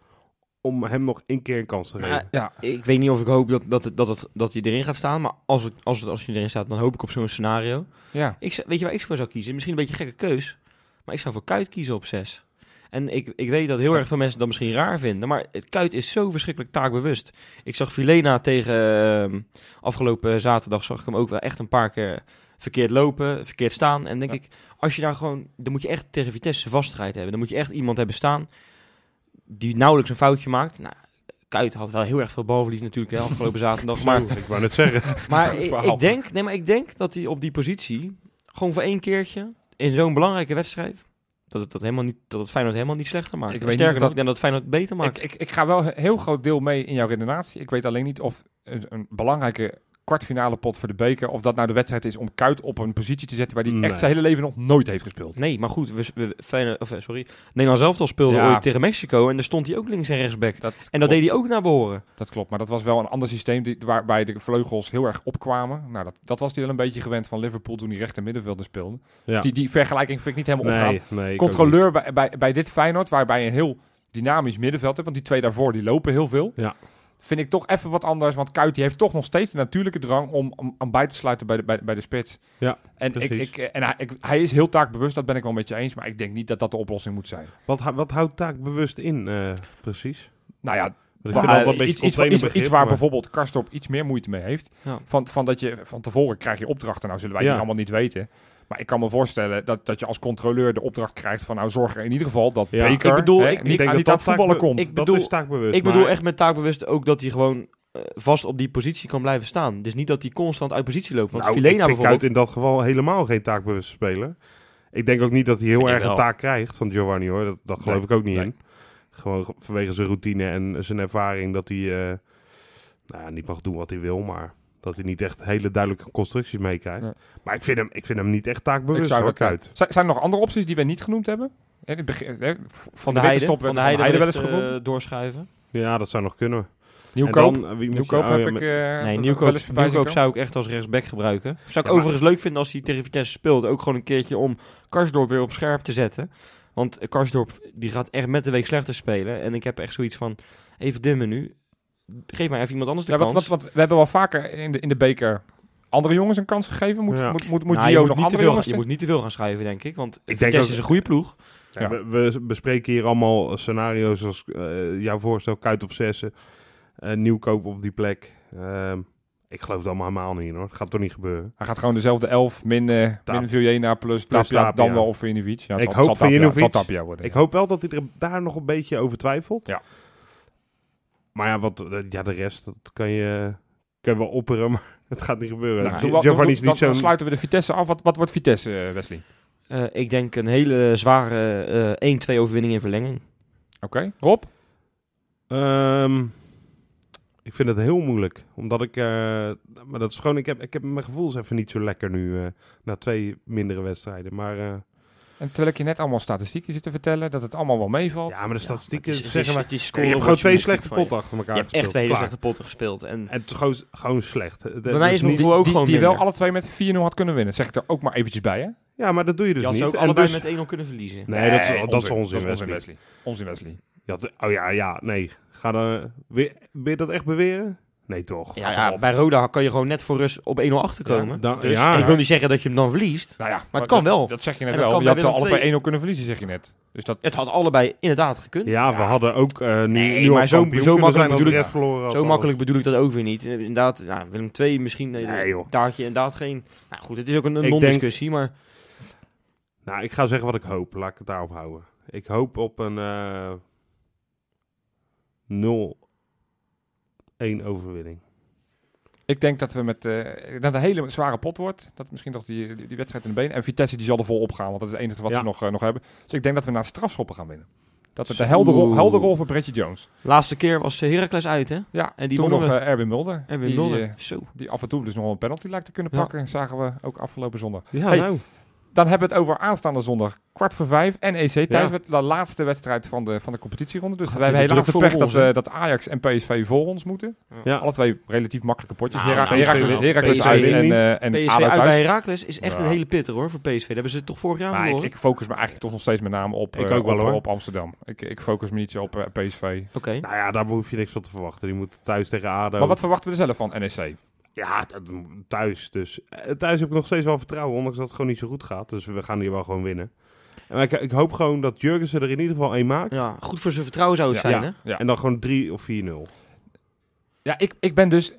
om hem nog één keer een kans te geven. Nou, ja, Ik weet niet of ik hoop dat, dat, dat, dat hij erin gaat staan. Maar als, het, als, het, als hij erin staat, dan hoop ik op zo'n scenario. ja. Ik, weet je waar ik voor zou kiezen? Misschien een beetje een gekke keus. Maar ik zou voor Kuit kiezen op 6. En ik, ik weet dat heel erg veel mensen dat misschien raar vinden. Maar het Kuit is zo verschrikkelijk taakbewust. Ik zag Filena tegen... ehm, afgelopen zaterdag zag ik hem ook wel echt een paar keer verkeerd lopen, verkeerd staan. En denk Ja. ik, als je daar gewoon... Dan moet je echt tegen Vitesse vaststrijd hebben. Dan moet je echt iemand hebben staan die nauwelijks een foutje maakt. Nou, Kuit had wel heel erg veel balverlies natuurlijk hè, afgelopen zaterdag. Maar ik wou net zeggen. maar ik, ik denk, nee, maar ik denk dat hij op die positie gewoon voor één keertje in zo'n belangrijke wedstrijd dat het, dat helemaal niet, dat het Feyenoord helemaal niet slechter maakt. Ik weet Sterker nog, ik denk dat het Feyenoord beter maakt. Ik, ik, ik ga wel een heel groot deel mee in jouw redenatie. Ik weet alleen niet of een, een belangrijke kwartfinale pot voor de beker, of dat nou de wedstrijd is om Kuit op een positie te zetten waar hij Nee. echt zijn hele leven nog nooit heeft gespeeld. nee, maar goed, we, we, Feyenoord, of, eh, sorry, Nederland zelf al speelde Ja. ooit tegen Mexico en daar stond hij ook links en rechtsback. Dat En dat deed hij ook naar behoren. Dat klopt, maar dat was wel een ander systeem die, waarbij de vleugels heel erg opkwamen. Nou, dat, dat was hij wel een beetje gewend van Liverpool toen hij rechter middenvelder speelde. Ja. Die, die vergelijking vind ik niet helemaal opgaan. Nee, nee. ik ook Controleur bij, bij, bij dit Feyenoord, waarbij je een heel dynamisch middenveld hebt, want die twee daarvoor die lopen heel veel. Ja. Vind ik toch even wat anders, want Kuit die heeft toch nog steeds de natuurlijke drang om, om, om bij te sluiten bij de, bij, bij de spits. Ja, en ik, precies. ik, en hij, ik, hij is heel taakbewust, dat ben ik wel met je eens, maar ik denk niet dat dat de oplossing moet zijn. Wat, wat houdt taakbewust in, eh, precies? Nou ja, Maar, eh, een iets, iets, iets, iets waar maar- bijvoorbeeld Karstorp iets meer moeite mee heeft. Ja. Van, van dat je van tevoren krijg je opdrachten. Nou zullen wij Ja. die allemaal niet weten. Maar ik kan me voorstellen dat, dat je als controleur de opdracht krijgt van nou zorg er in ieder geval dat Ja. Beker Ik bedoel, hè, ik- niet, ik denk aan, dat dat voetballen komt. ik dat bedoel- is taakbewust. ik bedoel maar- echt met taakbewust ook dat hij gewoon eh, vast op die positie kan blijven staan. Dus niet dat hij constant uit positie loopt. Want Nou, Filena ik vind bijvoorbeeld... Kuit in dat geval helemaal geen taakbewust speler. Ik denk ook niet dat hij heel erg een taak krijgt van Giovanni hoor. Dat, dat geloof Nee, ik ook niet nee. in. Gewoon ge- vanwege zijn routine en zijn ervaring dat hij eh, nou, ja, niet mag doen wat hij wil, maar dat hij niet echt hele duidelijke constructies meekrijgt. Nee. Maar ik vind, hem, ik vind hem niet echt Ik taakbewust zou hoor, Kuit. zijn, zijn er nog andere opties die wij niet genoemd hebben? In het begin, hè, v- Van de week Heide, stop van de Heide, wel eens eh, doorschuiven. Ja, dat zou nog kunnen. Nieuwkoop, En dan, eh, wie moet je- Nieuwkoop oh, ja, heb ik eh, Nee, wel Nieuwkoop, eens voorbij zien Nieuwkoop zou ik echt als rechtsback gebruiken. Zou ik Ja, maar- overigens leuk vinden als hij tegen Vitesse speelt. Ook gewoon een keertje om Karsdorp weer op scherp te zetten. Want Karsdorp die gaat echt met de week slechter spelen. En ik heb echt zoiets van, even dimmen nu. Geef mij even iemand anders de Ja, wat, kans. wat, wat, we hebben wel vaker in de, in de beker andere jongens een kans gegeven. Moet, Ja. moet, moet, moet Nou, Gio je, moet nog niet te andere veel, jongens... je moet niet te veel gaan schuiven, denk ik. Want denk Vitesse ook- is een goede ploeg. Ja. We, we bespreken hier allemaal scenario's zoals eh, jouw voorstel, Kuit op zessen, eh, nieuwkoop op die plek. Ehm, ik geloof het allemaal helemaal niet in, hoor. Het gaat toch niet gebeuren. Hij gaat gewoon dezelfde elf, min, eh Tap- min Vujena plus, plus Tapia, Tapia. dan wel of Vujinovic. Ja, Ik zal- hoop zal Tapia- zal Tapia worden. Ik ja. hoop wel dat hij er daar nog een beetje over twijfelt. Ja. Maar ja, wat, eh, ja de rest, dat kan je, kan je wel opperen, maar het gaat niet gebeuren. Nou, Giovanni is dan, niet dan sluiten we de Vitesse af. Wat, wat wordt Vitesse, eh, Wesley? Eh, ik denk een hele zware eh 1-2 overwinning in verlenging. Oké, Rob? Ehm, ik vind het heel moeilijk, omdat ik... eh, maar dat is gewoon, ik heb, ik heb mijn gevoel is even niet zo lekker nu, eh, na twee mindere wedstrijden. Maar eh, En terwijl ik je net allemaal statistieken zit te vertellen, dat het allemaal wel meevalt. ja, maar de statistieken het is- het zeggen is- maar... is je scoren hebt gewoon twee slechte je. potten achter elkaar Je hebt gespeeld. echt twee hele slechte potten gespeeld. En En het is gewoon, gewoon slecht. Het- Bij mij is is mijn niet- ook die, gewoon die wel minder. alle twee met 4-0 had kunnen winnen. Zeg ik er ook maar eventjes bij, hè? Ja, maar dat doe je dus je had niet. ze ook En allebei dus- met 1-0 kunnen verliezen. Nee, dat is, dat is onzin, Wesley. Wesley. Onzin Wesley. Je had- oh ja, ja, nee. Ga dan, je- wil je dat echt beweren? Nee, toch? Ja, bij Roda kan je gewoon net voor rust op 1-0 achterkomen. Dus, ik wil niet zeggen dat je hem dan verliest, nou maar het kan wel. Dat zeg je net wel. Je had ze allebei 1-0 kunnen verliezen, zeg je net. Dus dat... Het had allebei inderdaad gekund. Ja, we hadden ook uh, nu, maar zo, zo makkelijk, bedoel ik, verloren zo makkelijk bedoel ik dat ook weer niet. Inderdaad, nou, Willem 2 misschien eh, nee, nee en inderdaad geen... Nou goed, het is ook een, non-discussie, maar... Nou, ik ga zeggen wat ik hoop. Laat ik het daarop houden. Ik hoop op een eh, uh, 0 één overwinning. Ik denk dat we met uh, dat een hele zware pot wordt. Dat misschien toch die, die, wedstrijd in de been. En Vitesse die zal er vol op gaan, want dat is het enige wat ze nog, eh, nog hebben. Dus ik denk dat we naar strafschoppen gaan winnen. Dat het de helder rol, helder rol voor Bretje Jones. Laatste keer was eh, Heracles uit, hè? Ja, en die toen nog Erwin Mulder. Erwin die, Mulder, Zo. die af en toe dus nog een penalty lijkt te kunnen pakken. Zagen we ook afgelopen zondag. Ja, nou. Dan hebben we het over aanstaande zondag. Kwart voor vijf. NEC thuis. Ja. werd De laatste wedstrijd van de, van de competitieronde. Dus we hebben helaas de pech dat, we, dat Ajax en PSV voor ons moeten. Ja. Alle twee relatief makkelijke potjes. Nou, Herak- nou, Heracles, Heracles uit en, eh en PSV uit bij thuis. Heracles is echt Ja. een hele pitter hoor voor PSV. Dat hebben ze toch vorig jaar Maar ik, verloren? ik focus me eigenlijk toch nog steeds met name op, Ik eh, ook wel, op, hoor. op Amsterdam. Ik, ik focus me niet zo op eh, PSV. Oké. Nou ja, daar hoef je niks van te verwachten. Die moeten thuis tegen ADO. Maar wat verwachten we er zelf van NEC? Ja, dat- thuis. Dus eh, thuis heb ik nog steeds wel vertrouwen, ondanks dat het gewoon niet zo goed gaat. Dus we gaan hier wel gewoon winnen. En ik, ik hoop gewoon dat Jurgensen er in ieder geval één maakt. Ja, goed voor zijn vertrouwen zou het Ja. zijn, Ja. hè? Ja, En dan gewoon 3 of 4-0. ja ik, ik ben dus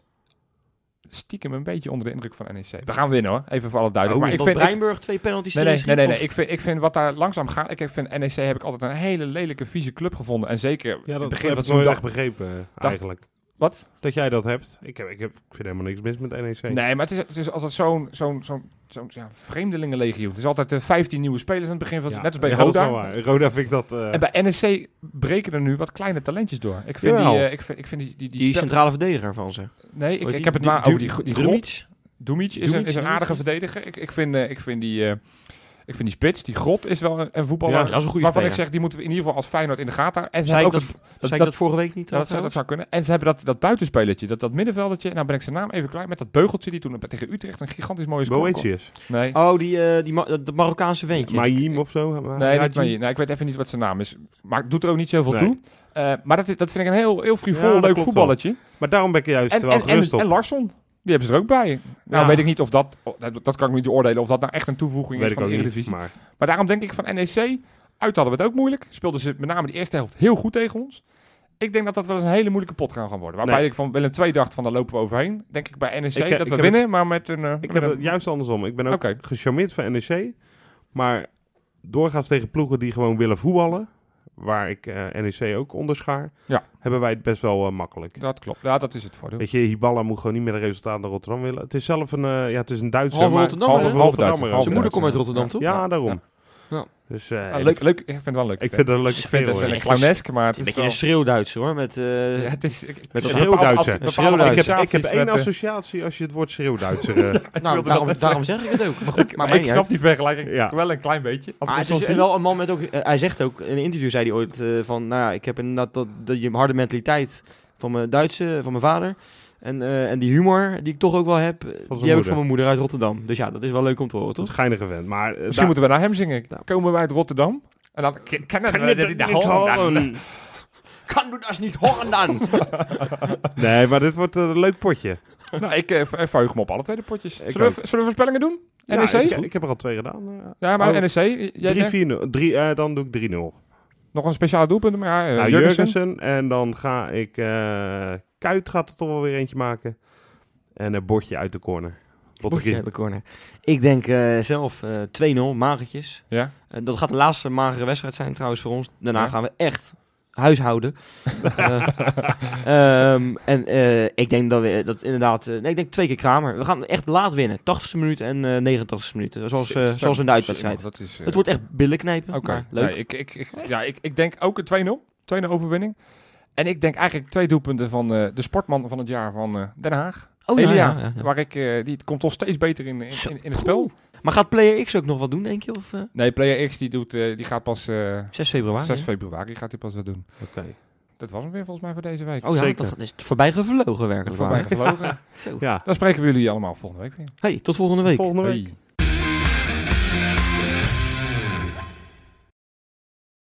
stiekem een beetje onder de indruk van NEC. We gaan winnen hoor, even voor alle duidelijk. Oh, maar ik vind, ik, Breinburg twee penalties nee, nee, nee, nee, nee. Ik, vind, ik vind wat daar langzaam gaat. Ik vind NEC heb ik altijd een hele lelijke, vieze club gevonden. En zeker Ja, in dat het begin heb van ik het nooit echt begrepen, dacht- eigenlijk. Wat? Dat jij dat hebt. Ik, heb, ik, heb, ik vind helemaal niks mis met NEC. Nee, maar het is, het is altijd zo'n zo'n zo'n zo'n ja, vreemdelingenlegioen. Het is altijd eh, 15 nieuwe spelers aan het begin van het Ja, net als bij ja, Roda. waar. Roda vind ik dat... eh, En bij NEC breken er nu wat kleine talentjes door. Ik vind, die, eh, ik vind, ik vind die, die, die, Die centrale verdediger van ze. Nee, ik, ik die? heb het maar over die, die. Drumic? Dumic is, een, Dumic, is een aardige verdediger. Ik, ik, vind, ik, vind die, eh, ik vind die spits, die grot, is wel een, een voetballer. Ja, dat is een goede waarvan ik speler. zeg, die moeten we in ieder geval als Feyenoord in de gaten houden. En ze Zei hebben ik ook dat, dat, zei dat, ik dat vorige week niet? ja, dat, zou, dat zou kunnen. En ze hebben dat, dat buitenspelertje, dat, dat middenveldetje. Nou ben ik zijn naam even klaar. Met dat beugeltje die toen tegen Utrecht een gigantisch mooie score. Boetius. Nee. Oh, die, eh, die Ma- dat Marokkaanse ventje. Maïm of zo. Nee, Haji? niet Maï. nee, ik weet even niet wat zijn naam is. Maar het doet er ook niet zoveel Nee. toe. Eh, maar dat, is, dat vind ik een heel, heel frivol, Ja, leuk voetballetje. Maar daarom ben ik juist En, wel en, en, gerust op. en Larsson, die hebben ze er ook bij. Nou Ja. weet ik niet of dat, oh, dat, kan ik niet oordelen, of dat nou echt een toevoeging weet is van de. Eredivisie. Maar Maar daarom denk ik van NEC, uit hadden we het ook moeilijk. Speelden ze met name de eerste helft heel goed tegen ons. Ik denk dat dat wel eens een hele moeilijke pot gaan gaan worden. Waarbij Nee. ik van Willem II dacht van daar lopen we overheen. Denk ik bij NEC Ik, eh, dat ik we winnen, maar met een... eh, ik met heb een- het juist andersom. Ik ben ook Oké. gecharmeerd van NEC. Maar doorgaans tegen ploegen die gewoon willen voetballen, waar ik eh, NEC ook onderschaar, Ja. hebben wij het best wel eh, makkelijk. Dat klopt, ja dat is het voordeel. Weet je, Hiballa moet gewoon niet meer de resultaten naar Rotterdam willen. Het is zelf een, eh, ja, het is een Duitser. Halve Rotterdammer, Halve, Rotterdammer. Zijn moeder komt uit Rotterdam, ja. toch? Ja, daarom. Dus eh, Ja, leuk, leuk, ik vind het wel leuk. ik vind het een leuke Ik vind het wel een clownesk, maar het Een is beetje wel... een schreeuwduitser hoor. Met, eh, Ja, het is... Ik, Met ik- een schreeuwduitser. Een Ik heb, ik heb één eh, associatie als je het woord schreeuwduitser... eh, nou, daarom, daarom zeg ik het ook. Maar goed, Maar ik snap die vergelijking Ja. wel een klein beetje. Als Maar het is wel een man met ook... hij zegt ook, in een interview zei hij ooit van... Nou ja, ik heb inderdaad dat, dat je harde mentaliteit van mijn Duitse, van mijn vader. En, eh, en die humor die ik toch ook wel heb, eh, die heb ik van mijn moeder uit Rotterdam. Dus ja, dat is wel leuk om te horen, dat is toch? geinige vent. Maar eh, Misschien moeten we naar hem zingen. Nou. Komen wij uit Rotterdam? En dan kennen Kan we dat niet horen? Kan du dat niet horen dan? Nee, maar dit wordt een leuk potje. nou, ik eh, ver- verheug me op alle twee de potjes. Zullen we, ook. zullen we voorspellingen doen? Ja, NEC? ik, Ja, ik heb er al twee gedaan. eh. maar Oh. NEC. Jij denkt 3-4-0. Drie, eh, dan doe ik 3-0. nog een speciale doelpunt. Maar ja, eh, nou, Jurgensen. Jurgensen. En dan ga ik... eh Kuit gaat er toch wel weer eentje maken. En een bordje uit de corner. Botje uit de corner. Ik denk eh, zelf eh 2-0, magertjes. Ja. Eh, dat gaat de laatste magere wedstrijd zijn trouwens voor ons. Daarna Ja. gaan we echt huishouden. Eh, ehm, en eh, ik denk dat we dat inderdaad... eh, nee, ik denk twee keer Kramer. We gaan echt laat winnen. 80ste minuut en eh 89ste minuut. Zoals, eh, Zo- zoals in de uitwedstrijd. Dat is, eh, Het wordt echt billen knijpen. Oké, maar leuk. Nee, ik, ik, ik, ja, ik, ik denk ook een 2-0. 2-0 overwinning. En ik denk eigenlijk twee doelpunten van eh, de sportman van het jaar van eh, Den Haag. oh ja, Elia, ja, ja, ja. Waar ik, eh, die komt toch steeds beter in, in, in, in het spel. Maar gaat Player X ook nog wat doen, denk je? Of eh, Nee, Player X die doet, eh, die gaat pas eh 6 februari? 6 hè? februari gaat hij pas wat doen. Oké. Dat was hem weer volgens mij voor deze week. Oh ja, Zeker. dat is voorbij gevlogen werkelijk Voorbij waar. gevlogen. Zo. Ja, Dan spreken we jullie allemaal volgende week weer. Hey, tot volgende week. volgende week. Hey.